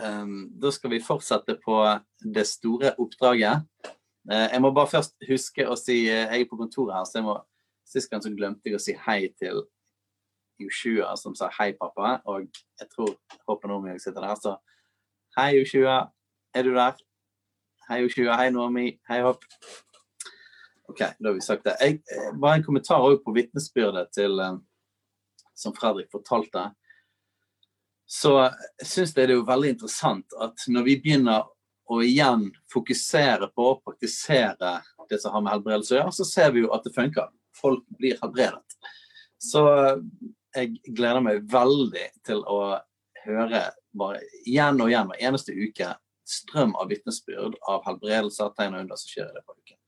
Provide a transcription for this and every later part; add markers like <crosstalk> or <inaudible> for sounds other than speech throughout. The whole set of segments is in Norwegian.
Ehm, da skal vi fortsette på det store oppdraget. Eh, jeg må bare først huske å si eh, Jeg er på kontoret her, så jeg må Sist gang så glemte jeg å si hei til Joshua, som sa hei, pappa. Og jeg tror Håper Naomi sitter der, så hei, Joshua. Er du der? Hei, Joshua. Hei, Nomi. Hei, Hopp. OK, da har vi sagt det. Jeg, eh, bare en kommentar òg på vitnesbyrdet til som Fredrik fortalte så syns jeg det er jo veldig interessant at når vi begynner å igjen fokusere på å praktisere det som har med helbredelse å gjøre, så ser vi jo at det funker. Folk blir helbredet. Så jeg gleder meg veldig til å høre bare igjen og igjen hver eneste uke strøm av vitnesbyrd av helbredelser, tegn og under som skjer i løpet av uken.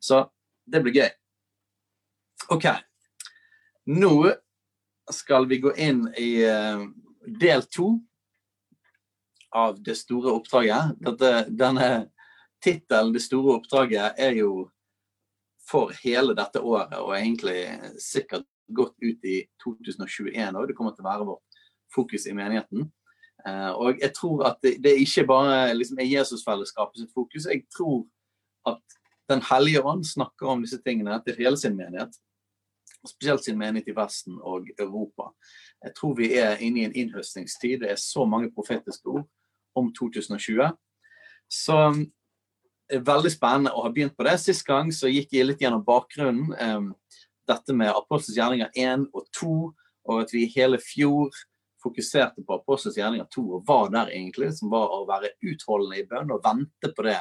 Så det blir gøy. OK. Nå skal vi gå inn i uh, del to av Det store oppdraget. Dette, denne tittelen, Det store oppdraget, er jo for hele dette året, og egentlig sikkert godt ut i 2021 òg. Det kommer til å være vårt fokus i menigheten. Uh, og jeg tror at det, det ikke bare liksom, er Jesusfellesskapet sitt fokus. Jeg tror at Den hellige ånd snakker om disse tingene til hele sin menighet. Spesielt sin menighet i Vesten og Europa. Jeg tror vi er inne i en innhøstningstid. Det er så mange profetiske ord om 2020. Så det er veldig spennende å ha begynt på det. Sist gang så gikk jeg litt gjennom bakgrunnen. Eh, dette med Apostels gjerninger 1 og 2, og at vi hele fjor fokuserte på Apostels gjerninger 2 og var der egentlig, som var å være utholdende i bønn og vente på det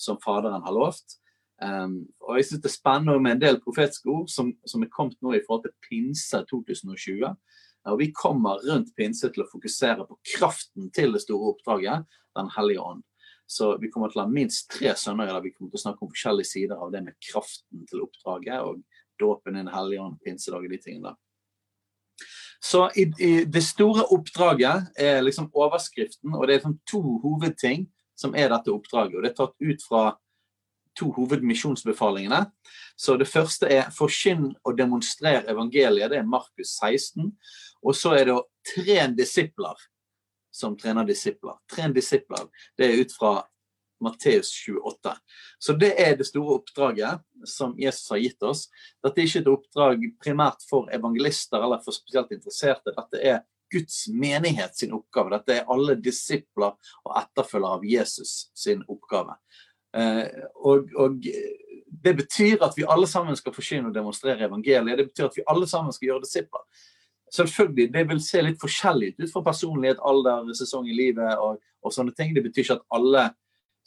som Faderen har lovt. Um, og jeg synes Det er spennende med en del profetiske ord som, som er kommet nå i forhold til pinse 2020. Og Vi kommer rundt pinse til å fokusere på kraften til det store oppdraget, Den hellige ånd. Så vi kommer til å ha minst tre sønner der vi kommer til å snakke om forskjellige sider av det med kraften til oppdraget og dåpen i Den hellige ånd, pinsedag og de tingene. Så i, i, Det store oppdraget er liksom overskriften, og det er sånn to hovedting som er dette oppdraget. og Det er tatt ut fra to hovedmisjonsbefalingene. Så Det første er 'forkynn og demonstrer evangeliet'. Det er Markus 16. Og så er det å trene disipler som trener disipler. Tren disipler. Det er ut fra Matteus 28. Så det er det store oppdraget som Jesus har gitt oss. Dette er ikke et oppdrag primært for evangelister eller for spesielt interesserte. Dette er Guds menighet sin oppgave. Dette er alle disipler og etterfølgere av Jesus sin oppgave. Eh, og, og, det betyr at vi alle sammen skal forsyne og demonstrere evangeliet. Det betyr at vi alle sammen skal gjøre disipler. Selvfølgelig, Det vil se litt forskjellig ut fra personlighet, alder, sesong i livet og, og, sånne ting. Det betyr ikke at alle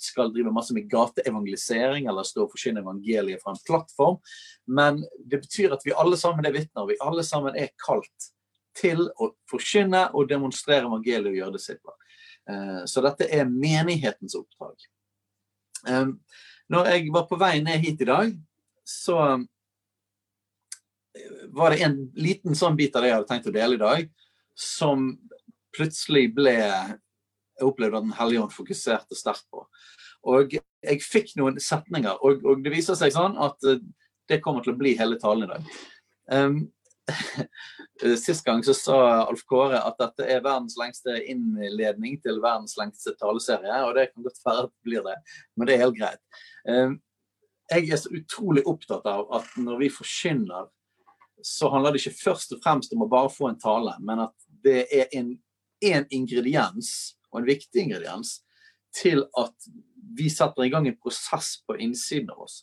skal drive masse med gateevangelisering eller stå og forkynne evangeliet fra en plattform. Men det betyr at vi alle sammen er vitner. Vi alle sammen er kalt til å forkynne og demonstrere evangeliet og gjøre disipler. sitt. så dette er menighetens oppdrag. Når jeg var på vei ned hit i dag, så var det en liten sånn bit av det jeg hadde tenkt å dele i dag, som plutselig ble Jeg opplevde at Den hellige ånd fokuserte sterkt på. Og jeg fikk noen setninger, og, og, det viser seg sånn at eh, det kommer til å bli hele talen i dag. Um, <laughs> Sist gang så sa Alf Kåre at dette er verdens lengste innledning til verdens lengste taleserie, og det kan godt være at det blir det, men det er helt greit. Um, jeg er så utrolig opptatt av at når vi forkynner så handler det ikke først og fremst om å bare få en tale, men at det er en, en ingrediens og en viktig ingrediens til at vi setter i gang en prosess på innsiden av oss.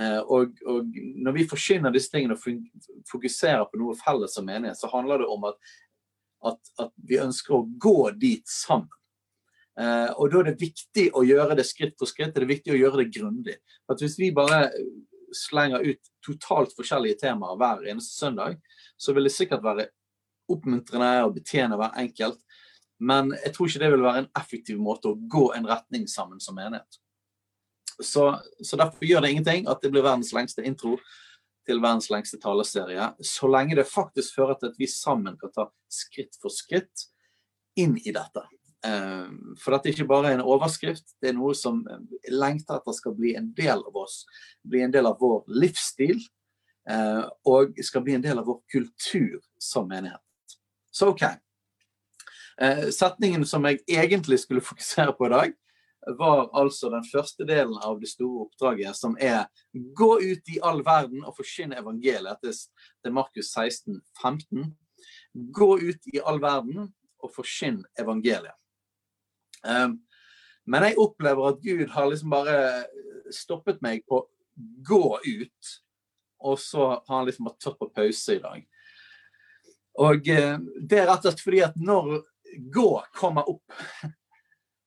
Eh, og, og, når vi forkynner disse tingene og fokuserer på noe felles som menighet, så handler det om at, at, at vi ønsker å gå dit sammen. Eh, og da er det viktig å gjøre det skritt for skritt, det er viktig å gjøre det grundig. At hvis vi bare slenger ut totalt forskjellige temaer hver eneste søndag, så vil det sikkert være oppmuntrende å betjene hver enkelt. Men jeg tror ikke det vil være en effektiv måte å gå en retning sammen som enhet. Så, så derfor gjør det ingenting at det blir verdens lengste intro til verdens lengste taleserie, så lenge det faktisk fører til at vi sammen kan ta skritt for skritt inn i dette. Eh, for dette er ikke bare en overskrift, det er noe som lengter etter skal bli en del av oss. Bli en del av vår livsstil, eh, og skal bli en del av vår kultur som menighet. Så OK. Eh, setningen som jeg egentlig skulle <laughs> fokusere på i dag, var altså den første delen av det store oppdraget, som er gå ut i all verden og forkynne evangeliet. Det er Markus 16, 15. Gå ut i all verden og forkynn evangeliet. Um, men jeg opplever at Gud har liksom bare stoppet meg på gå ut, og så har han liksom bare tatt på pause i dag. Og uh, det er rett og slett fordi at når gå kommer opp <laughs>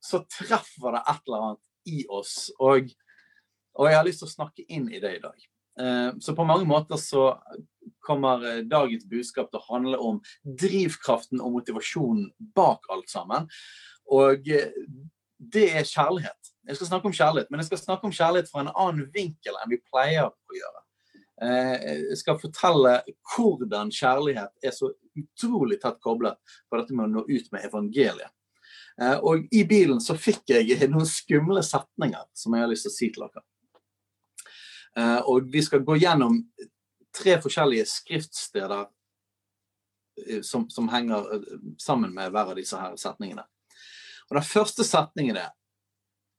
så treffer det et eller annet i oss. Og, og, jeg har lyst til å snakke inn i det i dag. Eh, så på mange måter så kommer eh, dagens budskap til å handle om drivkraften og motivasjonen bak alt sammen. Og eh, det er kjærlighet. Jeg skal snakke om kjærlighet, men jeg skal snakke om kjærlighet fra en annen vinkel enn vi pleier å gjøre. Jeg skal fortelle hvordan kjærlighet er så utrolig tett koblet på dette med å nå ut med evangeliet. Eh, og i bilen så fikk jeg <laughs> noen skumle setninger som jeg har lyst til å si til dere. Eh, og vi skal gå gjennom tre forskjellige skriftsteder eh, som, som henger sammen med hver av disse her setningene. Og Den første setningen er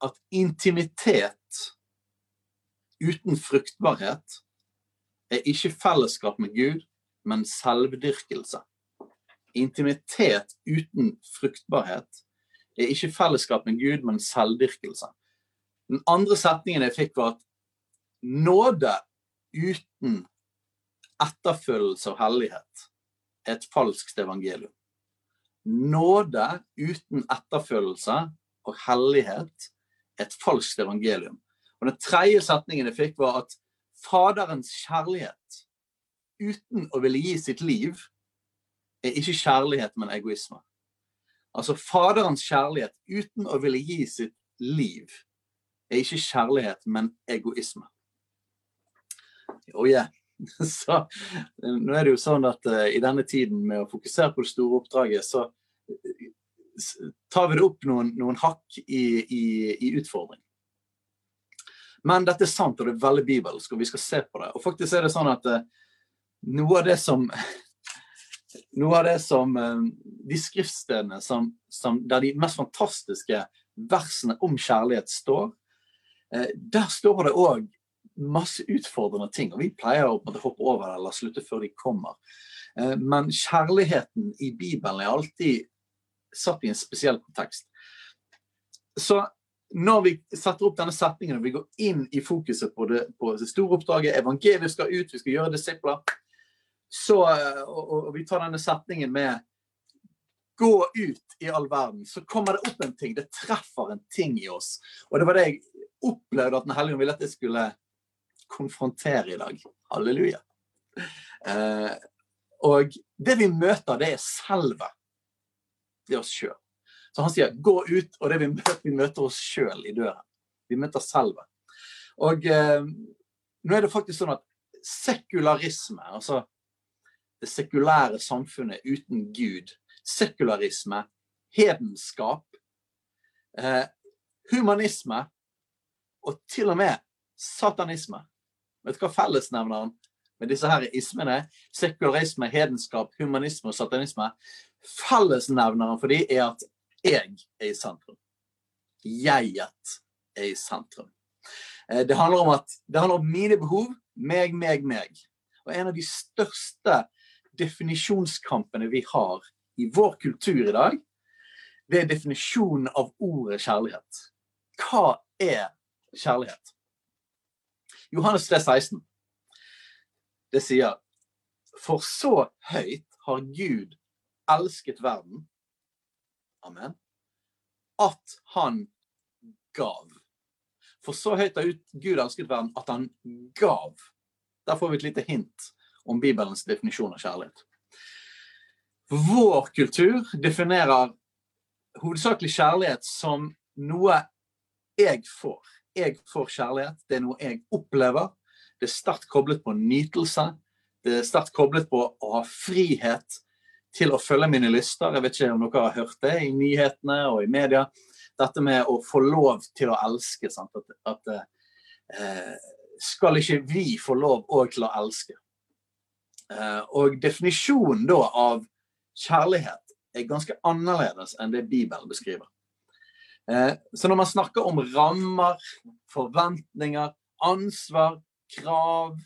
at intimitet uten fruktbarhet er ikke fellesskap med Gud, men selvdyrkelse. Intimitet uten fruktbarhet er ikke fellesskap med Gud, men selvdyrkelse. Den andre setningen jeg fikk, var at nåde uten etterfølgelse og hellighet er et falskt evangelium. Nåde uten etterfølgelse og hellighet et falskt evangelium. Og Den tredje setningen jeg fikk, var at Faderens kjærlighet uten å ville gi sitt liv er ikke kjærlighet, men egoisme. Altså Faderens kjærlighet uten å ville gi sitt liv er ikke kjærlighet, men egoisme. Oh yeah. <laughs> Så nå er det jo sånn at uh, i denne tiden med å fokusere på det store oppdraget, så tar vi det opp noen, noen hakk i, i, i, utfordring. Men dette er sant, og det er veldig bibelsk, og vi skal se på det. Og faktisk er det sånn at uh, noe av det som <laughs> noe av det som eh, De skriftstedene som, som, der de mest fantastiske versene om kjærlighet står, eh, der står det òg masse utfordrende ting. og Vi pleier å hoppe over det eller slutte før de kommer. Eh, men kjærligheten i Bibelen er alltid satt i en spesiell kontekst. Så når vi setter opp denne setningen og vi går inn i fokuset på det, på det store oppdraget, evangeliet skal ut, vi skal gjøre disipler, så, og, og, vi tar denne setningen med gå ut i all verden, så kommer det opp en ting. Det treffer en ting i oss. Og det var det jeg opplevde at Den hellige ville at jeg skulle konfrontere i dag. Halleluja. Eh, og det vi møter, det er selve. Det er oss sjøl. Så han sier 'gå ut', og det vi møter, vi møter oss sjøl i døren. Vi møter selve. Og eh, nå er det faktisk sånn at sekularisme, altså det sekulære samfunnet uten Gud. Sekularisme, hedenskap, eh, humanisme og til og med satanisme. Vet du hva fellesnevneren med disse her ismene? Sekularisme, hedenskap, humanisme og satanisme. Fellesnevneren for dem er at jeg er i sentrum. Jeget er i sentrum. Eh, det handler om, at, det handler om mine behov, meg, meg, meg. Og en av de største definisjonskampene vi har i vår kultur i dag, det er definisjonen av ordet kjærlighet. Hva er kjærlighet? Johannes 3, 16. Det sier For så høyt har Gud elsket verden, amen, at han gav. For så høyt har Gud elsket verden at han gav. Der får vi et lite hint om Bibelens definisjon av kjærlighet. Vår kultur definerer hovedsakelig kjærlighet som noe jeg får. Jeg får kjærlighet. Det er noe jeg opplever. Det er sterkt koblet på nytelse. Det er sterkt koblet på å ha frihet til å følge mine lyster. Jeg vet ikke om dere har hørt det i nyhetene og i media. Dette med å få lov til å elske. Sant? At, at eh, skal ikke vi få lov òg til å elske? Eh, og definisjonen da av kjærlighet er ganske annerledes enn det Bibelen beskriver. Eh, så når man snakker om rammer, forventninger, ansvar, krav,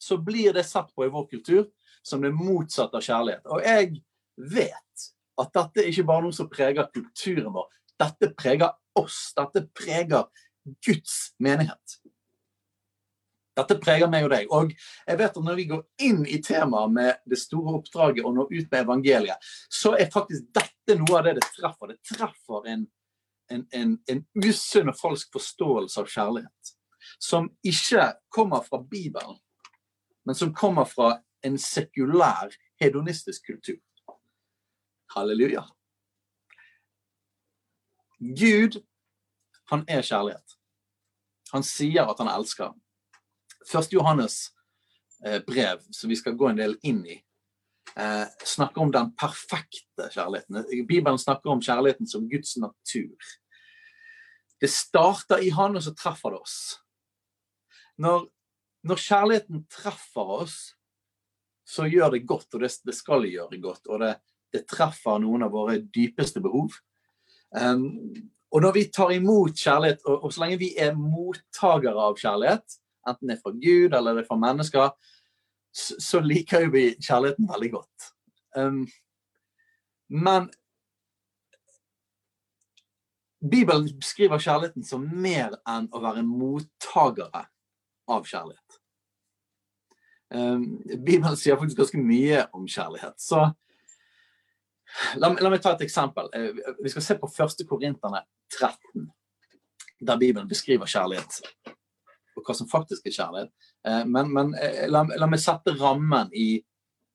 så blir det satt på i vår kultur som det motsatte av kjærlighet. Og jeg vet at dette er ikke bare noe som preger kulturen vår. Dette preger oss. Dette preger Guds menighet. Dette preger meg og deg. Og jeg vet at når vi går inn i temaet med det store oppdraget og når ut med evangeliet, så er faktisk dette noe av det det treffer. Det treffer en, en, en, en usunn og falsk forståelse av kjærlighet. Som ikke kommer fra Bibelen, men som kommer fra en sekulær, hedonistisk kultur. Halleluja. Gud, han er kjærlighet. Han sier at han elsker. Første Johannes eh, brev, som vi skal gå en del inn i, eh, snakker om den perfekte kjærligheten. Bibelen snakker om kjærligheten som Guds natur. Det starter i Han, og så treffer det oss. Når, når kjærligheten treffer oss, så gjør det godt, og det, det skal gjøre godt. Og det, det, treffer noen av våre dypeste behov. Um, og når vi tar imot kjærlighet, og, og så lenge vi er mottakere av kjærlighet, enten det er fra Gud eller det er fra mennesker, så, så liker vi kjærligheten veldig godt. Um, men Bibelen beskriver kjærligheten som mer enn å være mottakere av kjærlighet. Um, Bibelen sier faktisk ganske mye om kjærlighet. Så la, la, meg ta et eksempel. Uh, vi skal se på 1. Korinterne 13, der Bibelen beskriver kjærlighet og hva som faktisk er kjærlighet. Eh, men, men eh, la, la, meg sette rammen i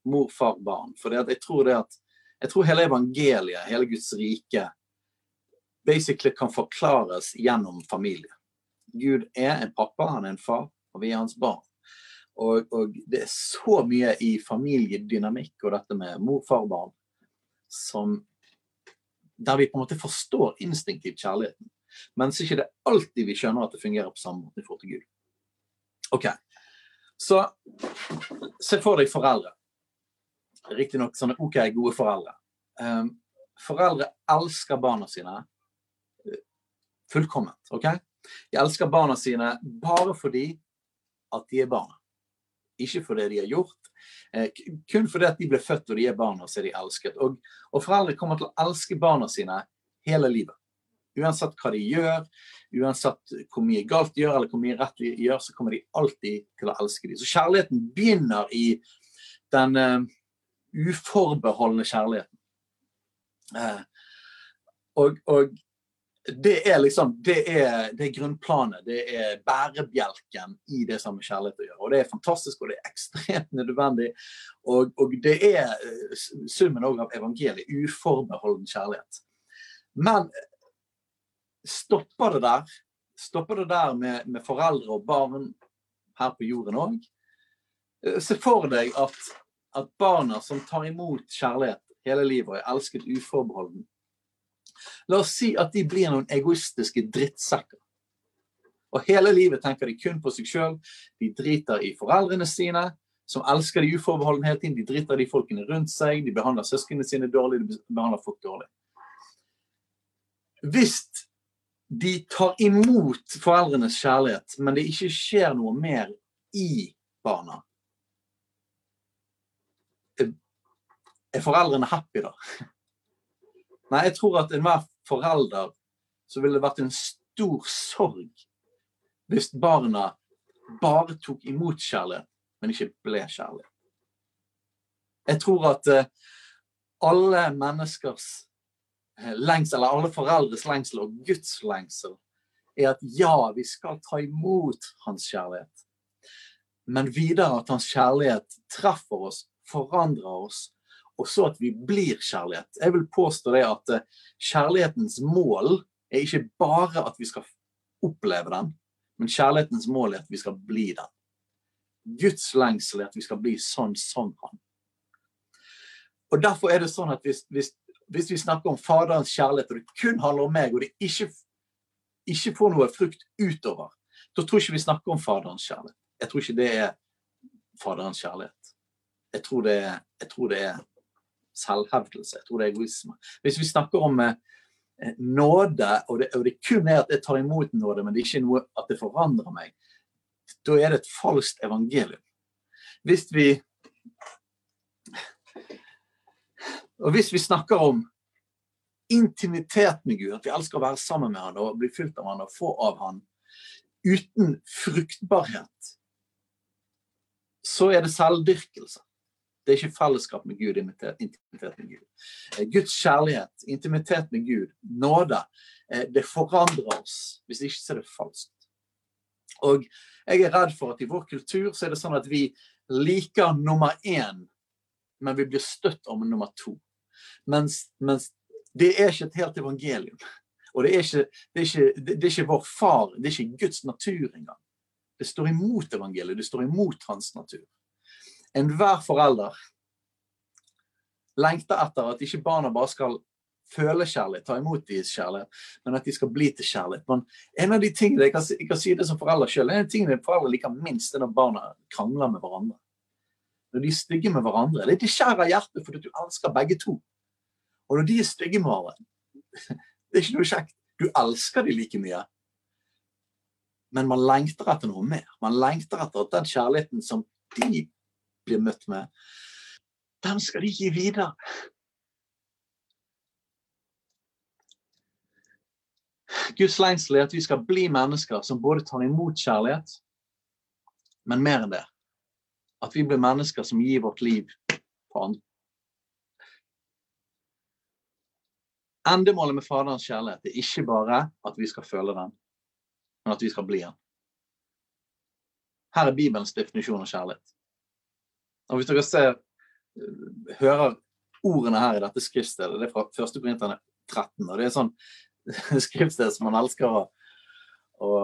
mor, far, barn. For jeg tror det at jeg tror hele evangeliet, hele Guds rike, basically kan forklares gjennom familie. Gud er en pappa, han er en far, og vi er hans barn. Og, og det er så mye i familiedynamikk og dette med mor, far, barn som Der vi på en måte forstår instinktivt kjærligheten. Mens ikke det alltid vi skjønner at det fungerer på samme måte i forhold til Gud. OK. Så se for deg foreldre. Riktignok sånne OK, gode foreldre. Um, foreldre elsker barna sine eh, fullkomment. OK? De elsker barna sine bare fordi at de er barna. Ikke for det de har gjort. Eh, kun fordi at de ble født og de er barn og så er de elsket. Og, og foreldre kommer til å elske barna sine hele livet. Uansett hva de gjør, uansett hvor mye galt de gjør, eller hvor mye rett de gjør, så kommer de alltid til å elske dem. Så kjærligheten begynner i den uh, uforbeholdne kjærligheten. Uh, og, og, det er liksom det er, det er, grunnplanet. Det er bærebjelken i det som har kjærlighet å gjøre. Og det er fantastisk, og det er ekstremt nødvendig. Og, og det er summen summen av evangeliet. Uforbeholden kjærlighet. Men Stopper det der? Stopper det der med, med foreldre og barn her på jorden òg? Eh, se for deg at, at, barna som tar imot kjærlighet hele livet og er elsket uforbeholden La oss si at de blir noen egoistiske drittsekker. Og hele livet tenker de kun på seg sjøl. De driter i foreldrene sine, som elsker de uforbeholden hele tiden. De driter i de folkene rundt seg, de behandler søsknene sine dårlig, de behandler folk dårlig. Hvis de tar imot foreldrenes kjærlighet, men det ikke skjer noe mer i barna. Er foreldrene happy, da? Nei, jeg tror at enhver forelder så ville det vært en stor sorg hvis barna bare tok imot kjærlighet, men ikke ble kjærlighet. Jeg tror at eh, alle menneskers eh, lengsel, eller alle foreldres lengsel og Guds lengsel, er at ja, vi skal ta imot hans kjærlighet. Men videre at hans kjærlighet treffer oss, forandrer oss, og så at vi blir kjærlighet. Jeg vil påstå det at eh, kjærlighetens mål er ikke bare at vi skal oppleve den, men kjærlighetens mål er at vi skal bli den. Guds lengsel er at vi skal bli sånn som han. Og Derfor er det sånn at hvis, hvis, hvis vi snakker om Faderens kjærlighet, og det kun handler om meg, og det ikke, ikke får noe frukt utover, da tror ikke vi snakker om Faderens kjærlighet. Jeg tror ikke det er Faderens kjærlighet. Jeg tror det jeg tror det er selvhevdelse. Jeg tror det er egoisme. Hvis vi snakker om eh, nåde, og det, og det, kun er at jeg tar imot nåde, men det er ikke noe at det forandrer meg, da er det et falskt evangelium. Hvis vi Og hvis vi snakker om intimitet med Gud, at vi elsker å være sammen med han og bli fylt av han og få av han, uten fruktbarhet, så er det selvdyrkelse. Det er ikke fellesskap med Gud, intimitet med Gud. Eh, Guds kjærlighet, intimitet med Gud, nåde, eh, det forandrer oss. Hvis ikke så er det falskt. Og jeg er redd for at i vår kultur så er det sånn at vi liker nummer én, men vi blir støtt om nummer to. Mens, mens det er ikke et helt evangelium. Og det er, ikke, det, er ikke, det er ikke vår far, det er ikke Guds natur engang. Det står imot evangeliet, det står imot hans natur. Enhver forelder lengter etter at ikke barna bare skal føle kjærlighet, ta imot deres kjærlighet, men at de skal bli til kjærlighet. Men en av de tingene jeg kan, jeg kan si det som forelder selv, en av de tingene foreldre liker minst, er når barna krangler med hverandre. Når de er stygge med hverandre. Det er til skjær av hjertet fordi du elsker begge to. Og når de er stygge med hverandre, <laughs> det er ikke noe kjekt. Du elsker dem like mye. Men man lengter etter noe mer. Man lengter etter at den kjærligheten som de blir møtt med, Dem skal de gi videre. Guds lengsel er at vi skal bli mennesker som både tar imot kjærlighet, men mer enn det. At vi blir mennesker som gir vårt liv på andre. Endemålet med Faderens kjærlighet er ikke bare at vi skal føle den, men at vi skal bli den. Her er Bibelens definisjon av kjærlighet. Og hvis dere ser, hører ordene her i dette skriftstedet, det er fra 1. Korinterne 13. og Det er sånn <laughs> skriftsted som man elsker å, å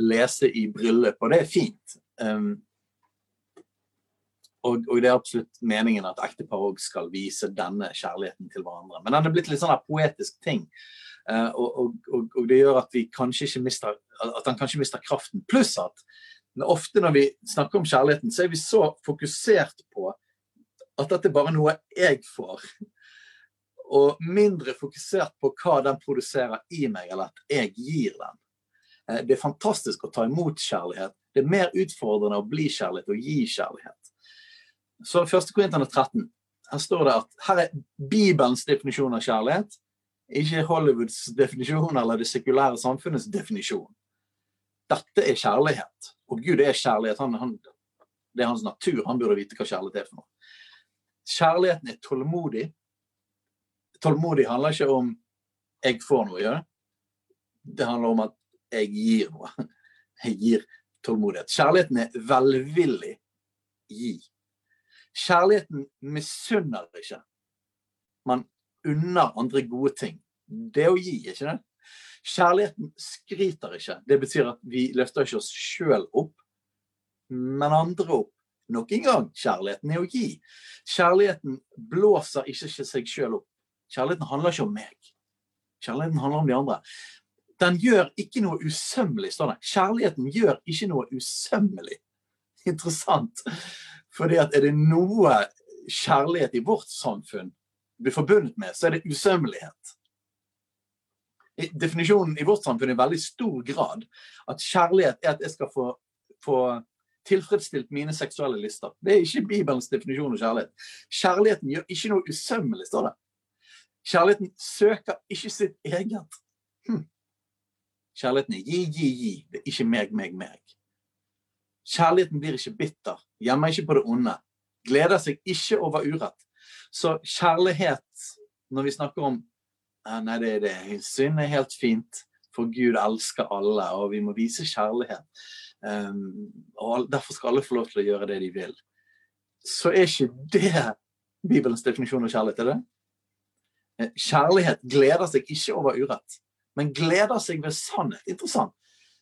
lese i bryllup, og det er fint. Um, og, og, det er absolutt meningen at ektepar òg skal vise denne kjærligheten til hverandre. Men den er blitt litt sånn poetisk ting. Uh, og, og, og, det gjør at vi kanskje ikke mister at den kanskje mister kraften. Pluss at ofte når vi snakker om kjærligheten, så er vi så fokusert på at dette er bare noe jeg får. Og mindre fokusert på hva den produserer i meg, eller at jeg gir den. Eh, det er fantastisk å ta imot kjærlighet. Det er mer utfordrende å bli kjærlighet og gi kjærlighet. Så 1. Korinterne 13. Her står det at her er Bibelens definisjon av kjærlighet. Ikke Hollywoods definisjon eller det sekulære samfunnets definisjon. Dette er kjærlighet. Og Gud er kjærlighet. Han, han, det er hans natur. Han burde vite hva kjærlighet er for noe. Kjærligheten er tålmodig. Tålmodig handler ikke om 'jeg får noe', gjør det? Det handler om at jeg gir noe. <laughs> Jeg gir tålmodighet. Kjærligheten er velvillig gi. Kjærligheten misunner ikke. Man unner andre gode ting. Det å gi, ikke det? Kjærligheten skryter ikke. Det betyr at vi løfter ikke oss sjøl opp, men andre opp. Nok en gang, kjærligheten er å gi. Kjærligheten blåser ikke seg sjøl opp. Kjærligheten handler ikke om meg. Kjærligheten handler om de andre. Den gjør ikke noe usømmelig, står det. Kjærligheten gjør ikke noe usømmelig. Interessant. Fordi at er det noe kjærlighet i vårt samfunn blir forbundet med, så er det usømmelighet definisjonen i vårt samfunn i veldig stor grad at kjærlighet er at jeg skal få, få tilfredsstilt mine seksuelle lister. Det er ikke Bibelens definisjon av kjærlighet. Kjærligheten gjør ikke noe usømmelig, står det. Kjærligheten søker ikke sitt eget. Hm. Kjærligheten er gi, gi, gi. Det er ikke meg, meg, meg. Kjærligheten blir ikke bitter, gjemmer ikke på det onde, gleder seg ikke over urett. Så kjærlighet, når vi snakker om Nei, det, er det, synd er helt fint, for Gud elsker alle, og vi må vise kjærlighet. Um, og Derfor skal alle få lov til å gjøre det de vil. Så er ikke det Bibelens definisjon av kjærlighet, er det? Eh, kjærlighet gleder seg ikke over urett, men gleder seg ved sannhet. Interessant.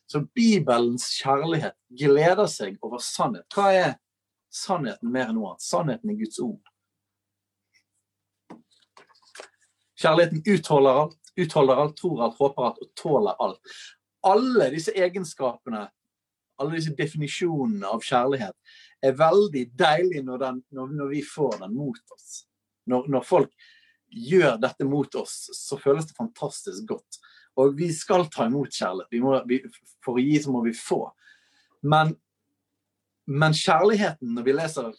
Så Bibelens kjærlighet gleder seg over sannhet. Hva er sannheten mer enn noe annet? Sannheten er Guds ord. Kjærligheten utholder alt, utholder alt, tror alt, håper alt og tåler alt. Alle disse egenskapene, alle disse definisjonene av kjærlighet, er veldig deilige når, den, når, når vi får den mot oss. Når, når, folk gjør dette mot oss, så føles det fantastisk godt. Og vi skal ta imot kjærlighet. Vi må, vi, for å gi, så må vi få. Men, men kjærligheten, når vi leser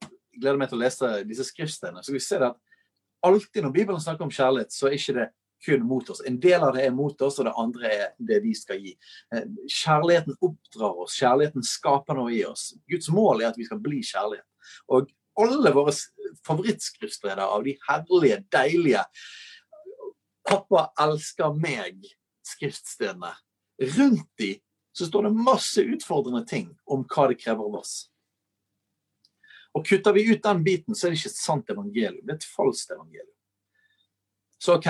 Jeg gleder meg til å lese disse skriftstedene. Så vi ser at alltid når Bibelen snakker om kjærlighet, så er ikke det kun mot oss. En del av det er mot oss, og det andre er det vi skal gi. Eh, kjærligheten oppdrar oss, kjærligheten skaper noe i oss. Guds mål er at vi skal bli kjærlighet. Og alle våre favorittskriftleder av de herlige, deilige 'Pappa elsker meg'-skriftstedene. Rundt de så står det masse utfordrende ting om hva det krever av oss. Og kutter vi ut den biten, så er det ikke et sant evangelium. Det er et falskt evangelium. Så OK.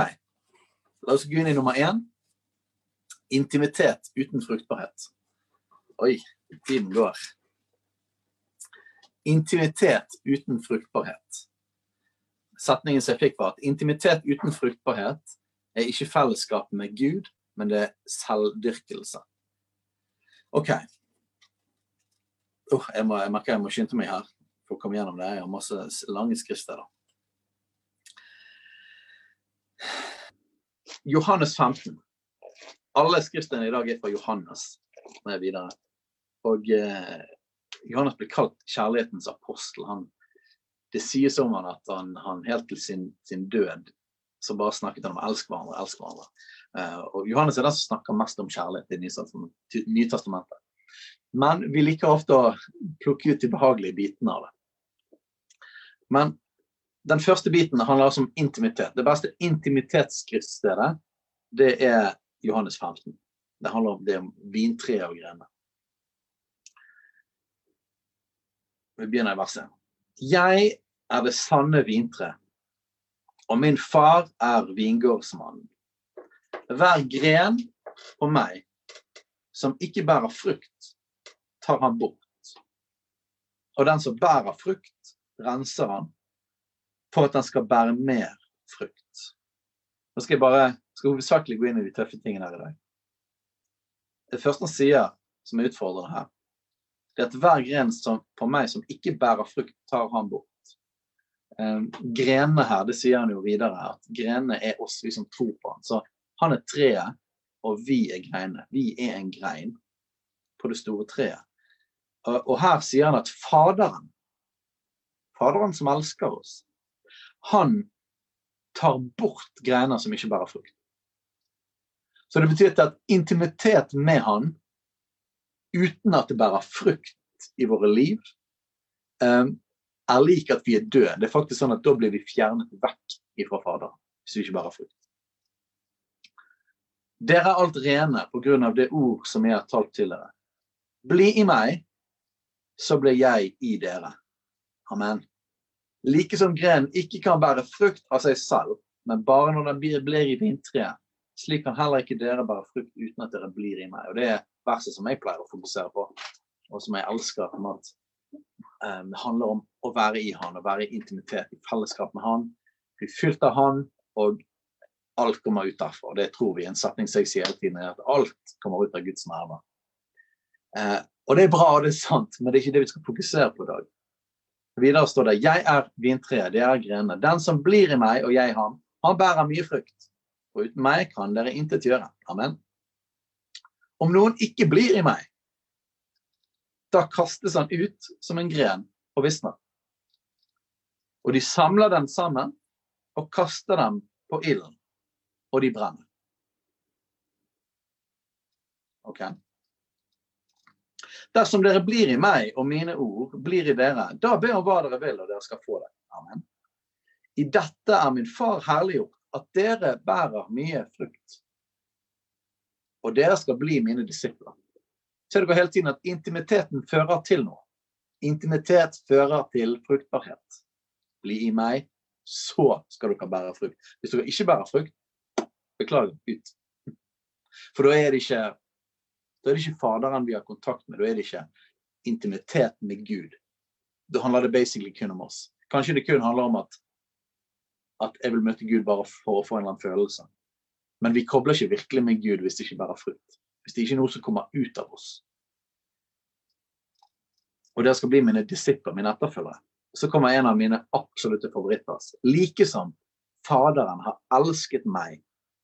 La oss gå inn i nummer én. Intimitet uten fruktbarhet. Oi, tiden går. Intimitet uten fruktbarhet. Setningen som jeg fikk, var at intimitet uten fruktbarhet er ikke fellesskap med Gud, men det er selvdyrkelse. OK. Oh, jeg, må, jeg merker jeg må skynde meg her for å komme gjennom det. Jeg har masse lange skriftsteder. Johannes 15. Alle skriftene i dag er fra Johannes. Med videre. Og eh, Johannes blir kalt kjærlighetens apostel. Han, det sies om han at han, han helt til sin, sin, død så bare snakket han om elsk hverandre, elsk hverandre. Eh, og Johannes er den som snakker mest om kjærlighet i Nytestamentet. Men vi liker ofte å plukke ut de behagelige bitene av det. Men den første biten handler altså om intimitet. Det beste intimitetsskriftstedet, det er Johannes 15. Det handler om det om vintreet og grenene. Vi begynner i verset. Jeg er det sanne vintre, og min far er vingårdsmannen. Hver gren på meg som ikke bærer frukt, tar han bort. Og den som bærer frukt, renser han for at han skal bære mer frukt. Nå skal jeg bare skal hovedsakelig gå inn i de tøffe tingene her i dag. Det første han sier, som er utfordrende her, det er at hver gren som, på meg som ikke bærer frukt, tar han bort. Um, grenene her, det sier han jo videre, at grenene er oss, vi som tror på han. Så han er treet, og vi er greinene. Vi er en grein på det store treet. Og, og her sier han at Faderen Faderen som elsker oss, han tar bort greiner som ikke bærer frukt. Så det betyr at intimitet med han, uten at det bærer frukt i våre liv, um, er lik at vi er døde. Det er faktisk sånn at da blir vi fjernet vekk ifra Faderen, hvis vi ikke bærer frukt. Dere er alt rene på grunn av det ord som jeg har talt til dere. Bli i meg, så blir jeg i dere. Amen. Like som grenen ikke kan bære frukt av seg selv, men bare når den blir i vintreet. Slik kan heller ikke dere bære frukt uten at dere blir i meg. Og Det er verset som jeg pleier å fokusere på, og som jeg elsker. om at um, Det handler om å være i han, å være i intimitet, i fellesskap med han. Bli fylt av han, og alt kommer ut derfra. Det tror vi. En setning som jeg sier hele tiden, er at alt kommer ut av Guds nerver. Uh, og det er bra, og det er sant, men det er ikke det vi skal fokusere på i dag. Videre står det 'Jeg er vintreet, det er grenene'. Den som blir i meg og jeg ham, han bærer mye frukt. Og uten meg kan dere intet gjøre. Amen. Om noen ikke blir i meg, da kastes han ut som en gren og visner. Og de samler den sammen og kaster dem på ilden, og de brenner. Ok? Dersom dere blir i meg, og mine ord blir i dere, da be om hva dere vil, og dere skal få det. Amen. I dette er min far herliggjort, at dere bærer mye frukt. Og dere skal bli mine disipler. Ser dere hele tiden at intimiteten fører til noe. Intimitet fører til fruktbarhet. Bli i meg, så skal dere bære frukt. Hvis dere ikke bærer frukt, beklager, ut. For da er det ikke da er det ikke Faderen vi har kontakt med, da er det ikke intimitet med Gud. Da handler det basically kun om oss. Kanskje det kun handler om at, at jeg vil møte Gud bare for å få en eller annen følelse. Men vi kobler ikke virkelig med Gud hvis det ikke bærer frukt. Hvis det ikke er noe som kommer ut av oss. Og dere skal bli mine disipler, mine etterfølgere. Så kommer en av mine absolutte favorittvers. Like som Faderen har elsket meg,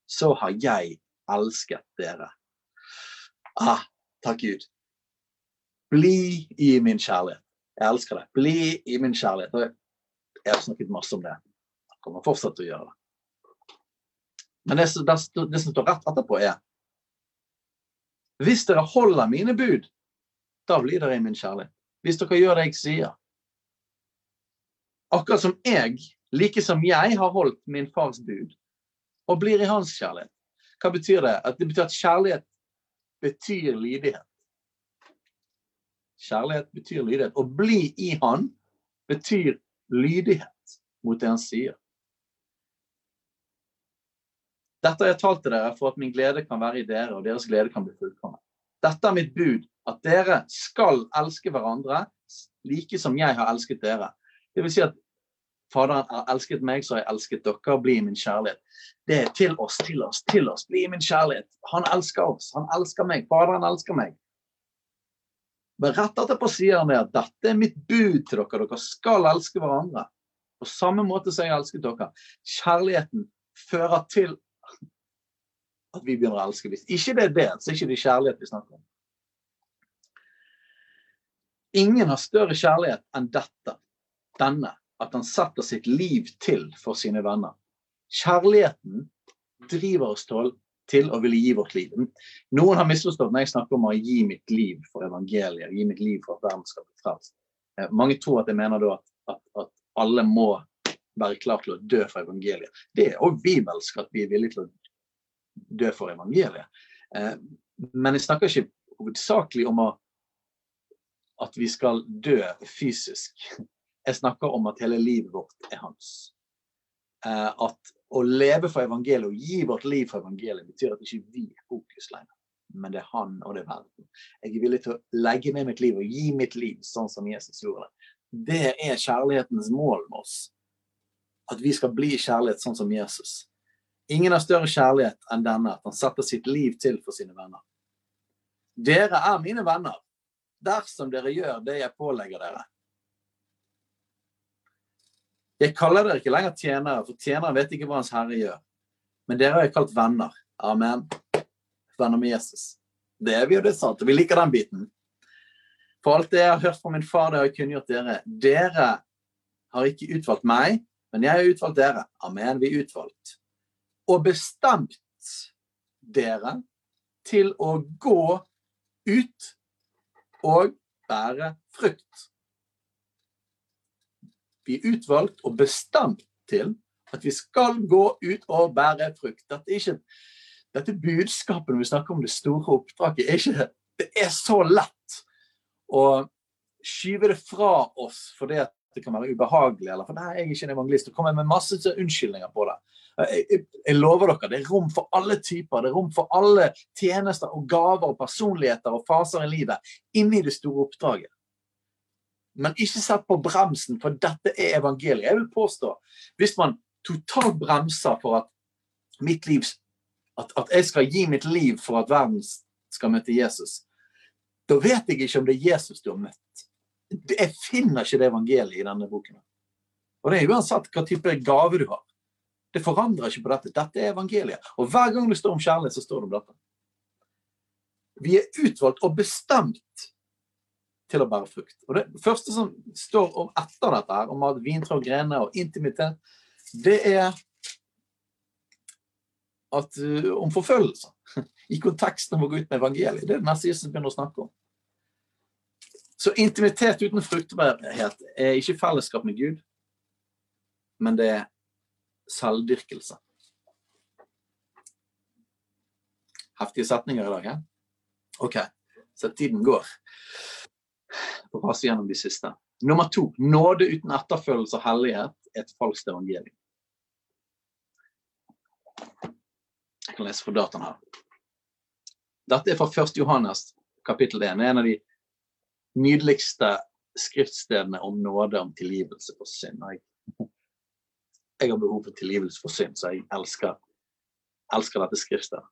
så har jeg elsket dere. Ah, takk Gud. Bli i min kjærlighet. Jeg elsker det. Bli i min kjærlighet. Jeg har snakket masse om det. Jeg kommer fortsatt til å gjøre det. Men det, det, det som står rett etterpå, er Hvis dere holder mine bud, da blir dere i min kjærlighet. Hvis dere gjør det jeg sier. Akkurat som jeg, like som jeg har holdt min fars bud, og blir i hans kjærlighet. Hva betyr det? At det betyr at kjærlighet betyr lydighet. Kjærlighet betyr lydighet. Å bli i Han betyr lydighet mot det Han sier. Dette har jeg talt til dere for at min glede kan være i dere, og deres glede kan bli fullkommen. Dette er mitt bud, at dere skal elske hverandre like som jeg har elsket dere. Det vil si at Faderen har elsket meg, så har jeg elsket dere. Bli min kjærlighet. Det er til oss, til oss, til oss. Bli min kjærlighet. Han elsker oss. Han elsker meg. Faderen elsker meg. Men rett etterpå sier han det at dette er mitt bud til dere. Dere skal elske hverandre. På samme måte som jeg elsket dere. Kjærligheten fører til at vi begynner å elske. Hvis ikke det er det, så er ikke det kjærlighet vi snakker om. Ingen har større kjærlighet enn dette, denne, at han setter sitt liv til for sine venner. Kjærligheten driver oss til å ville gi vårt liv. Noen har misforstått når jeg snakker om å gi mitt liv for evangeliet, gi mitt liv for at verden skal bli frelst. Eh, mange tror at jeg mener da at, at, alle må være klar til å dø for evangeliet. Det er òg bibelsk at vi er villige til å dø for evangeliet. Eh, men jeg snakker ikke hovedsakelig om å, at vi skal dø fysisk. Jeg snakker om at hele livet vårt er hans. Eh, at å leve for evangeliet og gi vårt liv for evangeliet betyr at ikke vi er fokus lenger, men det er han og det er verden. Jeg er villig til å legge ned mitt liv og gi mitt liv sånn som Jesus gjorde det. Det er kjærlighetens mål med oss. At vi skal bli kjærlighet sånn som Jesus. Ingen har større kjærlighet enn denne, at han setter sitt liv til for sine venner. Dere er mine venner dersom dere gjør det jeg pålegger dere. Jeg kaller dere ikke lenger tjenere, for tjenere vet ikke hva Hans Herre gjør. Men dere har jeg kalt venner. Amen. Venner med Jesus. Det er vi, og det er sant. Og vi liker den biten. For alt det jeg har hørt fra min far, det har jeg kunngjort dere. Dere har ikke utvalgt meg, men jeg har utvalgt dere. Amen. Vi er utvalgt. Og bestemt dere til å gå ut og bære frukt vi er utvalgt og bestemt til at vi skal gå ut og bære frukt. Dette er ikke dette budskapet når vi snakker om det store oppdraget, er ikke, det er så lett å skyve det fra oss fordi det kan være ubehagelig, eller for nei, jeg er ikke en evangelist, og kommer med masse unnskyldninger på det. Jeg, jeg, jeg, lover dere, det er rom for alle typer, det er rom for alle tjenester og gaver og personligheter og faser i livet inni det store oppdraget. Men ikke sett på bremsen, for dette er evangeliet. Jeg vil påstå, hvis man totalt bremser for at liv at, at jeg skal gi mitt liv for at verden skal møte Jesus, da vet jeg ikke om det er Jesus du har møtt. Jeg finner ikke det evangeliet i denne boken. Og det er uansett hva type gave du har. Det forandrer ikke på dette. Dette er evangeliet. Og hver gang det står om kjærlighet, så står det om dette. Vi er utvalgt og bestemt til å bære frukt. Og Det første som står om etter dette, her, om at vintre og grener og intimitet, det er at, uh, om forfølgelse. <laughs> I konteksten om å gå ut med evangeliet. Det er det neste Jesus begynner å snakke om. Så intimitet uten fruktbarhet er ikke fellesskap med Gud, men det er selvdyrkelse. Heftige setninger i dag, ja? OK, så tiden går. Får passe gjennom de siste. Nummer to. Nåde uten etterfølgelse og hellighet er et falskt evangelium. Jeg kan lese fra dataen her. Dette er fra 1. Johannes kapittel 1. En av de nydeligste skriftstedene om nåde, om tilgivelse for synd. Jeg, jeg har behov for tilgivelse for synd, så jeg elsker, elsker dette skriftet.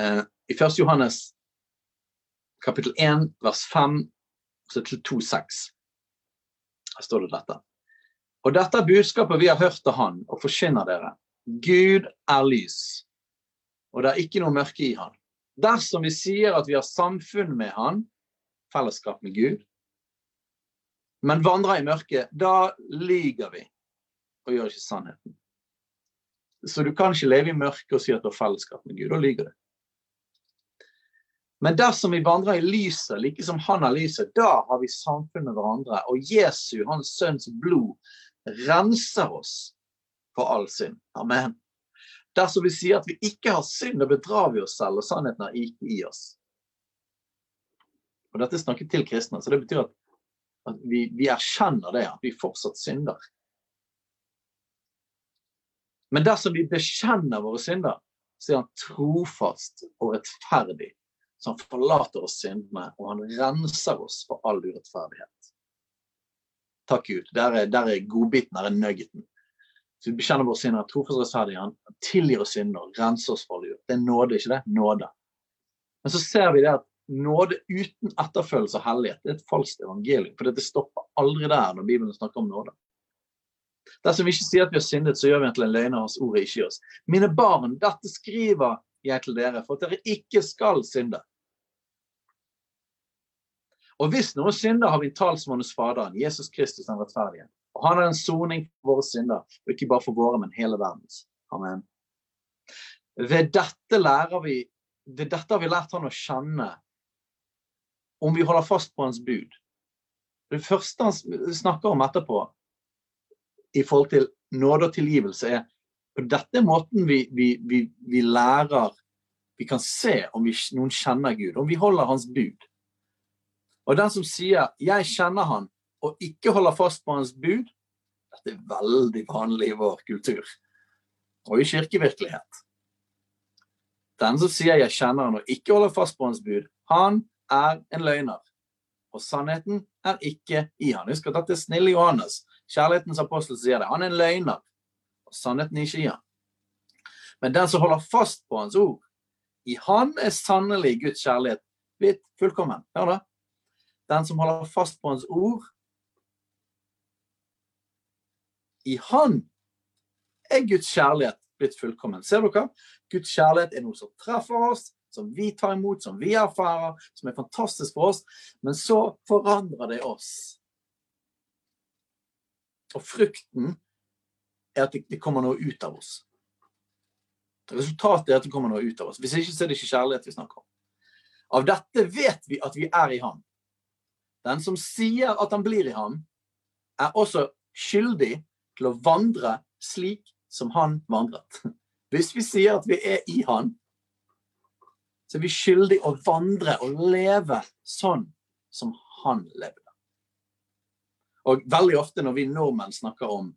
Eh, I 1. Johannes kapittel 1 vers 5 til 2,6 her står det dette. Og dette er budskapet vi har hørt av Han og forkynner dere. Gud er lys, og det er ikke noe mørke i Han. Dersom vi sier at vi har samfunn med Han, fellesskap med Gud, men vandrer i mørket, da lyger vi og gjør ikke sannheten. Så du kan ikke leve i mørket og si at du har fellesskap med Gud. Da lyver du. Men dersom vi vandrer i lyset, like som han har lyset, da har vi samfunn med hverandre. Og Jesu, hans sønns blod, renser oss for all synd. Amen. Dersom vi sier at vi ikke har synd, da bedrar vi oss selv, og sannheten er ikke i oss. Og Dette er snakket til kristne, så det betyr at, at vi, vi, erkjenner det, at vi fortsatt synder. Men dersom vi bekjenner våre synder, så er han trofast og rettferdig. Så han forlater oss syndene, og han renser oss for all urettferdighet. Takk Gud. Der er, der er godbiten, der er nuggeten. Så vi bekjenner våre synder, trofast rettferdig. Han tilgir oss synder, renser oss for all urett. Det er nåde, ikke det? Nåde. Men så ser vi det at nåde uten etterfølgelse og hellighet det er et falskt evangelium. For det stopper aldri der når Bibelen snakker om nåde. Dersom vi ikke sier at vi har syndet, så gjør vi til en løgner hans ord ikke i oss. Mine barn, dette skriver jeg til dere for at dere ikke skal synde. Og hvis noen synder, har vi talsmannen talsmann hos Faderen, Jesus Kristus den rettferdige. Og han er en soning for våre synder, og ikke bare for våre, men hele verdens. Amen. Ved dette lærer vi ved dette har vi lært han å kjenne om vi holder fast på hans bud. Det første han snakker om etterpå i forhold til nåde og tilgivelse, er på dette måten vi, vi, vi, vi lærer Vi kan se om noen kjenner Gud, om vi holder hans bud. Og den som sier 'jeg kjenner han', og ikke holder fast på hans bud, dette er veldig vanlig i vår kultur. Og i kirkevirkelighet. Den som sier 'jeg kjenner han' og ikke holder fast på hans bud, han er en løgner. Og sannheten er ikke i han. Husk at dette er snille Johannes. Kjærlighetens apostel sier det. Han er en løgner. Sannheten i han. Men den som holder fast på hans ord, i han er sannelig Guds kjærlighet blitt fullkommen. Hør da. Den som holder fast på hans ord, i Han er Guds kjærlighet blitt fullkommen. Ser dere? Guds kjærlighet er noe som treffer oss, som vi tar imot, som vi erfarer, som er fantastisk for oss. Men så forandrer det oss. Og frukten er at det kommer noe ut av oss. Resultatet er at det kommer noe ut av oss. Hvis ikke så er det ikke kjærlighet vi snakker om. Av dette vet vi at vi er i ham. Den som sier at han blir i ham, er også skyldig til å vandre slik som han vandret. <laughs> Hvis vi sier at vi er i han, så er vi skyldig å vandre og leve sånn som han levde. Og veldig ofte når vi nordmenn snakker om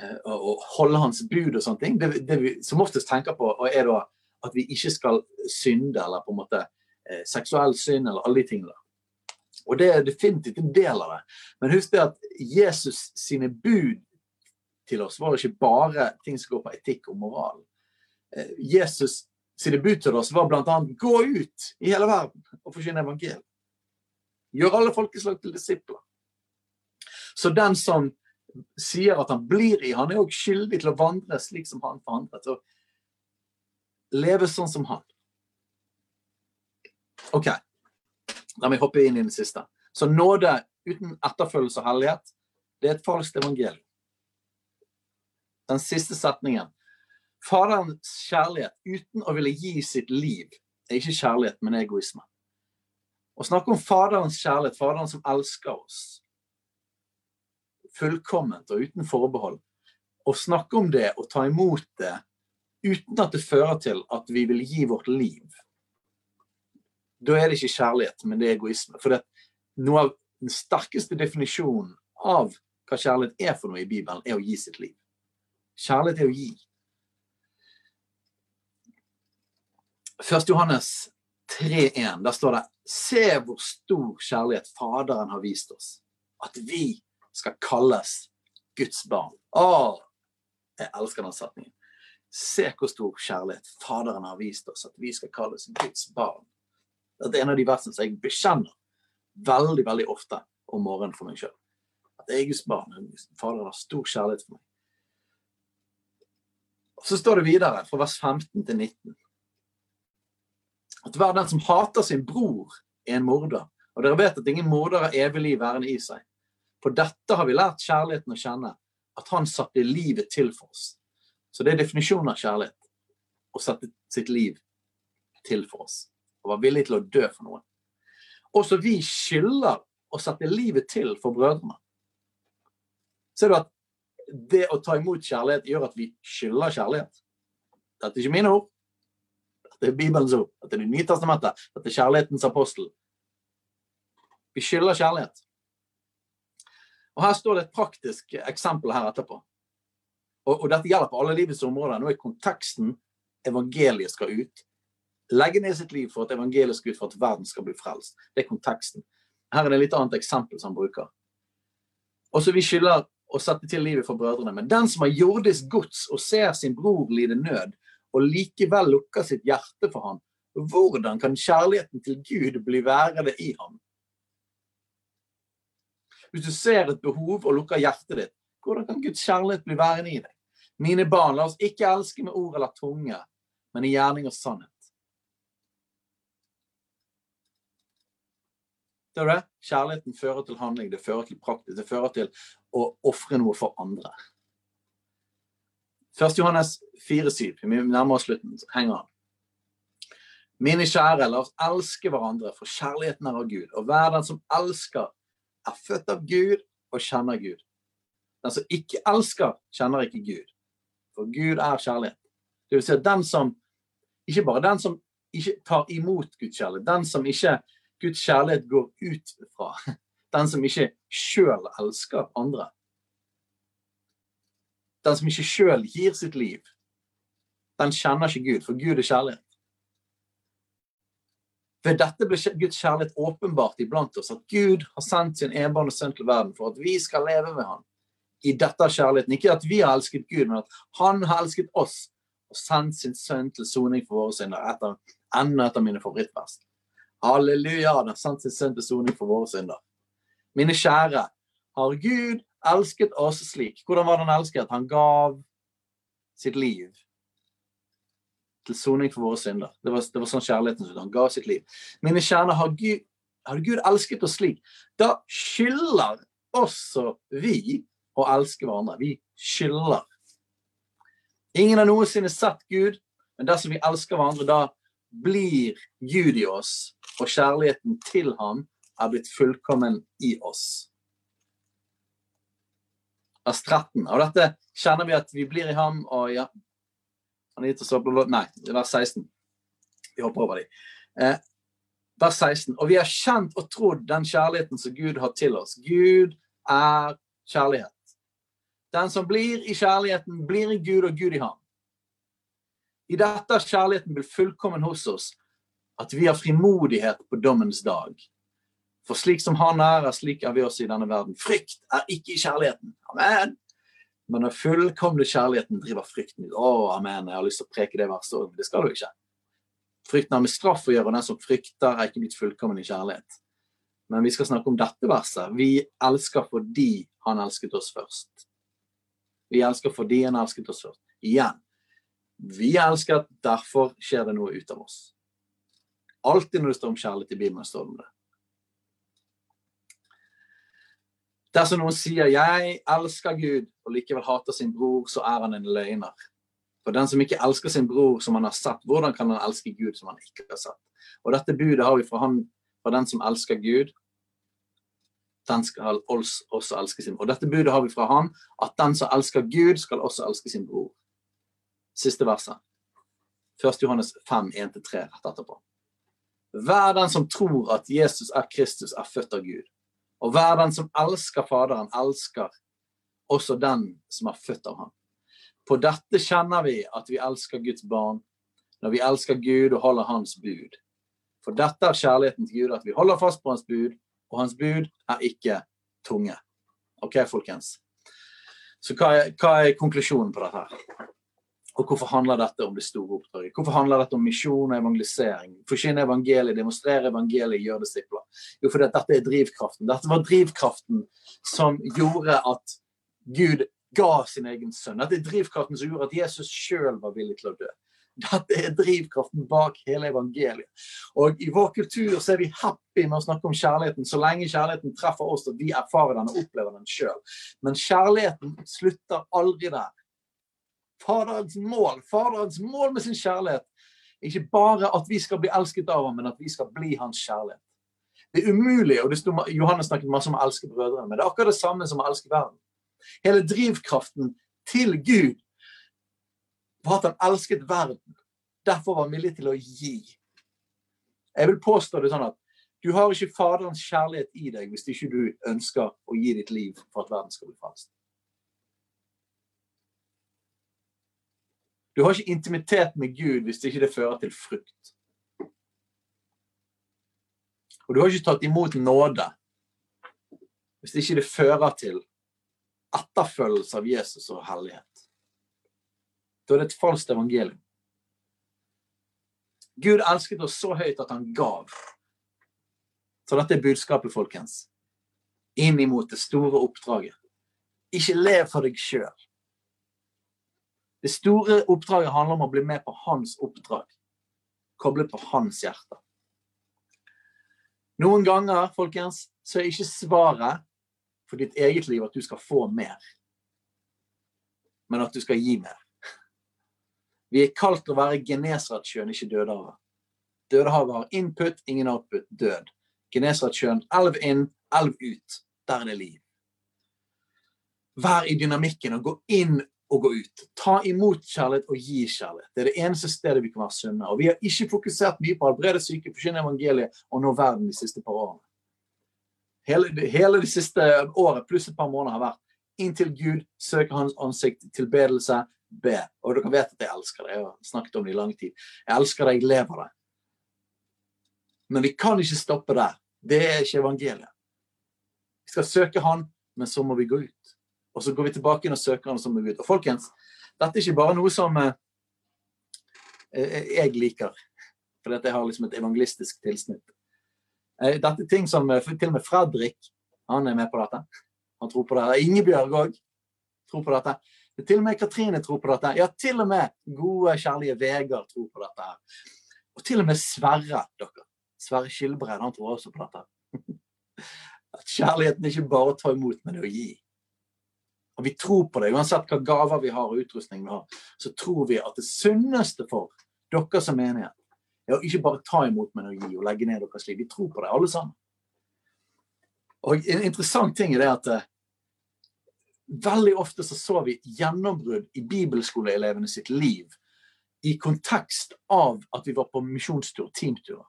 eh, å holde hans bud og sånne ting, det, det vi som oftest tenker på, er da at vi ikke skal synde, eller på en måte eh, seksuell synd, eller alle de tingene. Og det er definitivt en del av det. Men husk det at Jesus sine bud til oss var ikke bare ting som går på etikk og moral. Eh, Jesus sine bud til oss var bl.a.: Gå ut i hele verden og forkynne evangeliet. Gjør alle folkeslag til disipler. Så den som sier at han blir i, han er òg skyldig til å vandre slik som han forandret. Og leve sånn som han. OK. La meg hoppe inn i den siste. Så nåde uten etterfølgelse og hellighet, det er et falskt evangelium. Den siste setningen. Faderens kjærlighet uten å ville gi sitt liv er ikke kjærlighet, men egoisme. Å snakke om Faderens kjærlighet, Faderen som elsker oss fullkomment og uten forbehold, å snakke om det og ta imot det uten at det fører til at vi vil gi vårt liv, da er det ikke kjærlighet, men det er egoisme. For det, noe av den sterkeste definisjonen av hva kjærlighet er for noe i Bibelen, er å gi sitt liv. Kjærlighet er å gi. 1. Johannes 3,1, der står det Se hvor stor kjærlighet Faderen har vist oss. At vi skal kalles Guds barn. Å, jeg elsker den setningen. Se hvor stor kjærlighet Faderen har vist oss, at vi skal kalles Guds barn. Dette er en av de versene som jeg bekjenner veldig veldig ofte om morgenen for meg sjøl. At jeg er Guds barn. Faderen har stor kjærlighet for meg. Og Så står det videre, fra vers 15 til 19, at hver den som hater sin bror, er en morder. Og dere vet at ingen morder har evig liv værende i seg. På dette har vi lært kjærligheten å kjenne, at han satte livet til for oss. Så det er definisjonen av kjærlighet. Å sette sitt liv til for oss. Og være villig til å dø for noen. Også vi skylder å sette livet til for brødrene. Ser du at det å ta imot kjærlighet gjør at vi skylder kjærlighet? Dette er ikke mine ord. Dette er Bibelens ord. Dette er Det nye testamentet. Dette er kjærlighetens apostel. Vi skylder kjærlighet. Og Her står det et praktisk eksempel her etterpå. Og, og dette gjelder på alle livets områder. Nå er konteksten evangeliet skal ut. Legge ned sitt liv for at evangeliet skal ut, for at verden skal bli frelst. Det er konteksten. Her er det et litt annet eksempel som han bruker. Også vi skylder å sette til livet for brødrene. Men den som har jordisk gods og ser sin bror lide nød, og likevel lukker sitt hjerte for ham, hvordan kan kjærligheten til Gud bli værende i ham? Hvis du ser et behov og lukker hjertet ditt, hvordan kan Guds kjærlighet bli værende i deg? Mine barn, la oss ikke elske med ord eller tunge, men i gjerning og sannhet. Det er det. Kjærligheten fører til handling, det fører til praktisk, det fører til å ofre noe for andre. 1. Johannes 4,7. Vi nærmer oss slutten. så henger han. Mine kjære, la oss elske hverandre, for kjærligheten er av Gud. Og hver den som elsker, er født av Gud og kjenner Gud. Den som ikke elsker, kjenner ikke Gud. For Gud er kjærlighet. Det vil si at den som Ikke bare den som ikke tar imot Guds kjærlighet, den som ikke Guds kjærlighet går ut fra. <laughs> Den som ikke sjøl elsker andre. Den som ikke sjøl gir sitt liv. Den kjenner ikke Gud, for Gud er kjærlighet. Ved dette ble Guds kjærlighet åpenbart iblant oss, at Gud har sendt sin enbårne sønn til verden for at vi skal leve med ham. I dette er kjærligheten. Ikke at vi har elsket Gud, men at han har elsket oss og sendt sin sønn til soning for våre synder. Etter, enda et av mine favorittvers. Halleluja, han har sendt sin sønn til soning for våre synder. Mine kjære, har Gud elsket oss slik? Hvordan var det han elsket? Han gav sitt liv til soning for våre synder. Det var, det var sånn kjærligheten ut. Han ga sitt liv. Mine kjerner, har Gud, har Gud elsket oss slik? Da skylder også vi å elske hverandre. Vi skylder. Ingen har noensinne sett Gud, men dersom vi elsker hverandre, da blir Gud i oss, og kjærligheten til ham er blitt fullkommen i oss. Vers 13. Av dette kjenner vi at vi blir i ham, og ja, han har gitt oss opp Nei, vers 16. Vi hopper over de. Eh, vers 16. Og vi har kjent og trodd den kjærligheten som Gud har til oss. Gud er kjærlighet. Den som blir i kjærligheten, blir i Gud og Gud i ham. I dette er kjærligheten blitt fullkommen hos oss, at vi har frimodighet på dommens dag. For slik som Han er, er slik er vi også i denne verden. Frykt er ikke i kjærligheten. Amen. Men den fullkomne kjærligheten driver frykten ut. Å, amen, jeg har lyst til å preke det verset òg, men det skal du ikke. Frykten har med straff å gjøre, og den som frykter, er ikke blitt fullkommen i kjærlighet. Men vi skal snakke om dette verset. Vi elsker fordi han elsket oss først. Vi elsker fordi han elsket oss først. Igjen. Vi elsker, derfor skjer det noe ut av oss. Alltid når det står om kjærlighet i Bibelen, står det om det. Dersom noen sier 'jeg elsker Gud' og likevel hater sin bror, så er han en løgner. For den som ikke elsker sin bror som han har sett, hvordan kan han elske Gud som han ikke har sett? Og dette budet har vi fra, han, fra den som elsker Gud, den skal også elske sin bror. Og dette budet har vi fra han, at den som elsker Gud, skal også elske sin bror. Siste verset. 1. Johannes 5, 1-3 rett etterpå. Hver den som tror at Jesus er Kristus, er født av Gud. Og hver den som elsker Faderen, elsker også den som er født av ham. På dette kjenner vi at vi elsker Guds barn, når vi elsker Gud og holder Hans bud. For dette er kjærligheten til Gud, at vi holder fast på Hans bud, og Hans bud er ikke tunge. OK, folkens. Så hva er, hva er konklusjonen på dette? her? Og hvorfor handler dette om det store oppdraget? Hvorfor handler dette om misjon og evangelisering? Forkynne evangeliet, demonstrere evangeliet, gjøre disipler? Jo, fordi dette er drivkraften. Dette var drivkraften som gjorde at Gud ga sin egen sønn. Dette er drivkraften som gjorde at Jesus sjøl var villig til å dø. Dette er drivkraften bak hele evangeliet. Og I vår kultur så er vi happy med å snakke om kjærligheten så lenge kjærligheten treffer oss og vi erfarer den og opplever den sjøl. Men kjærligheten slutter aldri der. Faderens mål, Faderens mål med sin kjærlighet. Ikke bare at vi skal bli elsket av ham, men at vi skal bli hans kjærlighet. Det er umulig, og det stod, Johannes snakket masse om å elske brødrene, men det er akkurat det samme som å elske verden. Hele drivkraften til Gud var at han elsket verden. Derfor var han villig til å gi. Jeg vil påstå det sånn at du har ikke Faderens kjærlighet i deg hvis ikke du ønsker å gi ditt liv for at verden skal bli frelst. Du har ikke intimitet med Gud hvis det ikke det fører til frukt. Og du har ikke tatt imot nåde hvis det ikke det fører til etterfølgelse av Jesus og hellighet. Da er det et falskt evangelium. Gud elsket oss så høyt at han gav. Så dette er budskapet, folkens. Inn imot det store oppdraget. Ikke lev for deg sjøl. Det store oppdraget handler om å bli med på hans oppdrag. Koblet på hans hjerte. Noen ganger, folkens, så er ikke svaret for ditt eget liv at du skal få mer, men at du skal gi mer. Vi er kalt å være Genesaretsjøen, ikke Dødehavet. Dødehavet har input, ingen output, død. Genesaretsjøen, elv inn, elv ut. Der er det liv. Vær i dynamikken og gå inn å gå ut. Ta imot kjærlighet og gi kjærlighet. Det er det eneste stedet vi kan være sunne. Og vi har ikke fokusert mye på å helbrede syke, forkynne evangeliet og nå verden de siste par årene. Hele, hele det siste året pluss et par måneder har vært inntil Gud, søke hans ansikt, tilbedelse, be. Og dere vet at jeg elsker det. Jeg har snakket om det i lang tid. Jeg elsker det, jeg lever det. Men vi kan ikke stoppe der. Det er ikke evangeliet. Vi skal søke Han, men så må vi gå ut. Og så går vi tilbake inn og søker han som er Gud. Og folkens, dette er ikke bare noe som eh, eh jeg liker, fordi jeg har liksom et evangelistisk tilsnitt. Eh, dette er ting som eh, til og med Fredrik han er med på dette. Han tror på det. Ingebjørg òg tror på dette. Til og med Katrine tror på dette. Ja, til og med gode, kjærlige Vegard tror på dette. Og til og med Sverre, dere. Sverre Skilbred, han tror også på dette. <laughs> At kjærligheten er ikke bare å ta imot, men å gi. Og vi tror på det, uansett hva gaver vi har og utrustning vi har, så tror vi at det sunneste for dere som menighet er å ikke bare ta imot, men å gi og legge ned deres liv. Vi tror på det, alle sammen. Og En interessant ting er det at uh, veldig ofte så så vi gjennombrudd i bibelskoleelevene sitt liv i kontekst av at vi var på misjonstur, teamturer.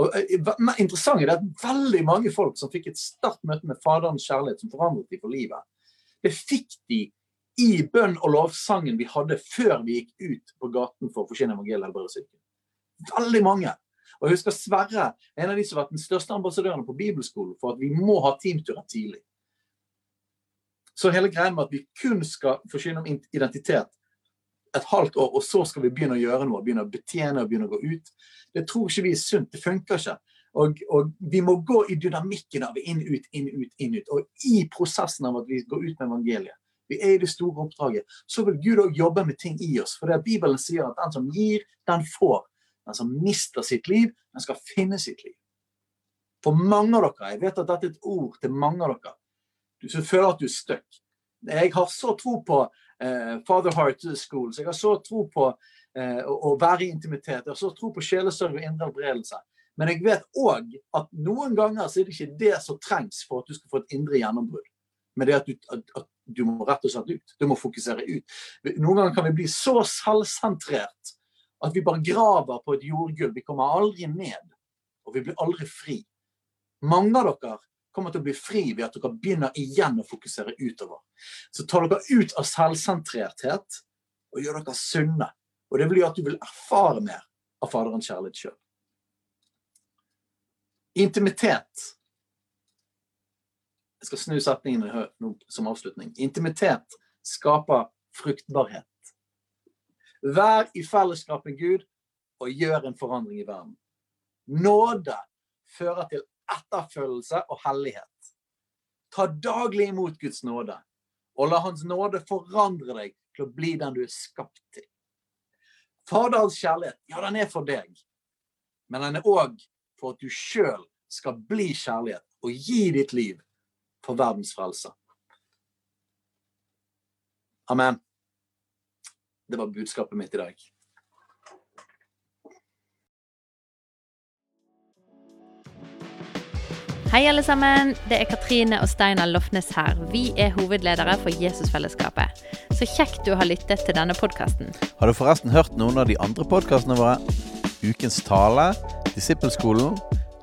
Og uh, Interessant er det at veldig mange folk som fikk et sterkt møte med Faderens kjærlighet, som forandret dem for livet, det fikk de i bønn og lovsangen vi hadde før vi gikk ut på gaten for å forsyne evangeliet eller syke. Veldig mange. Og jeg husker Sverre, en av de som har vært den største ambassadørene på bibelskolen for at vi må ha teamturer tidlig. Så hele greia med at vi kun skal forsyne om identitet et halvt år, og så skal vi begynne å gjøre noe, begynne å betjene og begynne å gå ut, det tror ikke vi er sunt. Det funker ikke. Og, og, vi må gå i dynamikken av inn, ut, inn, ut, inn, ut. Og i prosessen av at vi går ut med evangeliet, vi er i det store oppdraget, så vil Gud òg jobbe med ting i oss. For det er Bibelen sier at den som gir, den får. Den som mister sitt liv, den skal finne sitt liv. For mange av dere, jeg vet at dette er et ord til mange av dere, Du føler at du er stuck. Jeg har så tro på eh, Father Heart Schools. Jeg har så tro på eh, å, å, være i intimitet. Jeg har så tro på sjelesørg og indre helbredelse. Men jeg vet òg at noen ganger så er det ikke det som trengs for at du skal få et indre gjennombrudd. Men det at du, at, at du må rett og slett ut. Du må fokusere ut. Noen ganger kan vi bli så selvsentrert at vi bare graver på et jordgulv. Vi kommer aldri ned. Og vi blir aldri fri. Mange av dere kommer til å bli fri ved at dere begynner igjen å fokusere utover. Så tar dere ut av selvsentrerthet og gjør dere sunne. Og det vil gjøre at du vil erfare mer av Faderens kjærlighet sjøl. Intimitet. Jeg skal snu setningen som avslutning. Intimitet skaper fruktbarhet. Vær i fellesskap med Gud og gjør en forandring i verden. Nåde fører til etterfølgelse og hellighet. Ta daglig imot Guds nåde, og la Hans nåde forandre deg til å bli den du er skapt til. Faderens kjærlighet, ja, den er for deg, men den er òg for at du sjøl skal bli kjærlighet og gi ditt liv for verdens frelse. Amen. Det var budskapet mitt i dag. Hei, alle sammen. Det er Katrine og Steinar Lofnes her. Vi er hovedledere for Jesusfellesskapet. Så kjekt du har lyttet til denne podkasten. Har du forresten hørt noen av de andre podkastene våre? Ukens tale, Disippelskolen,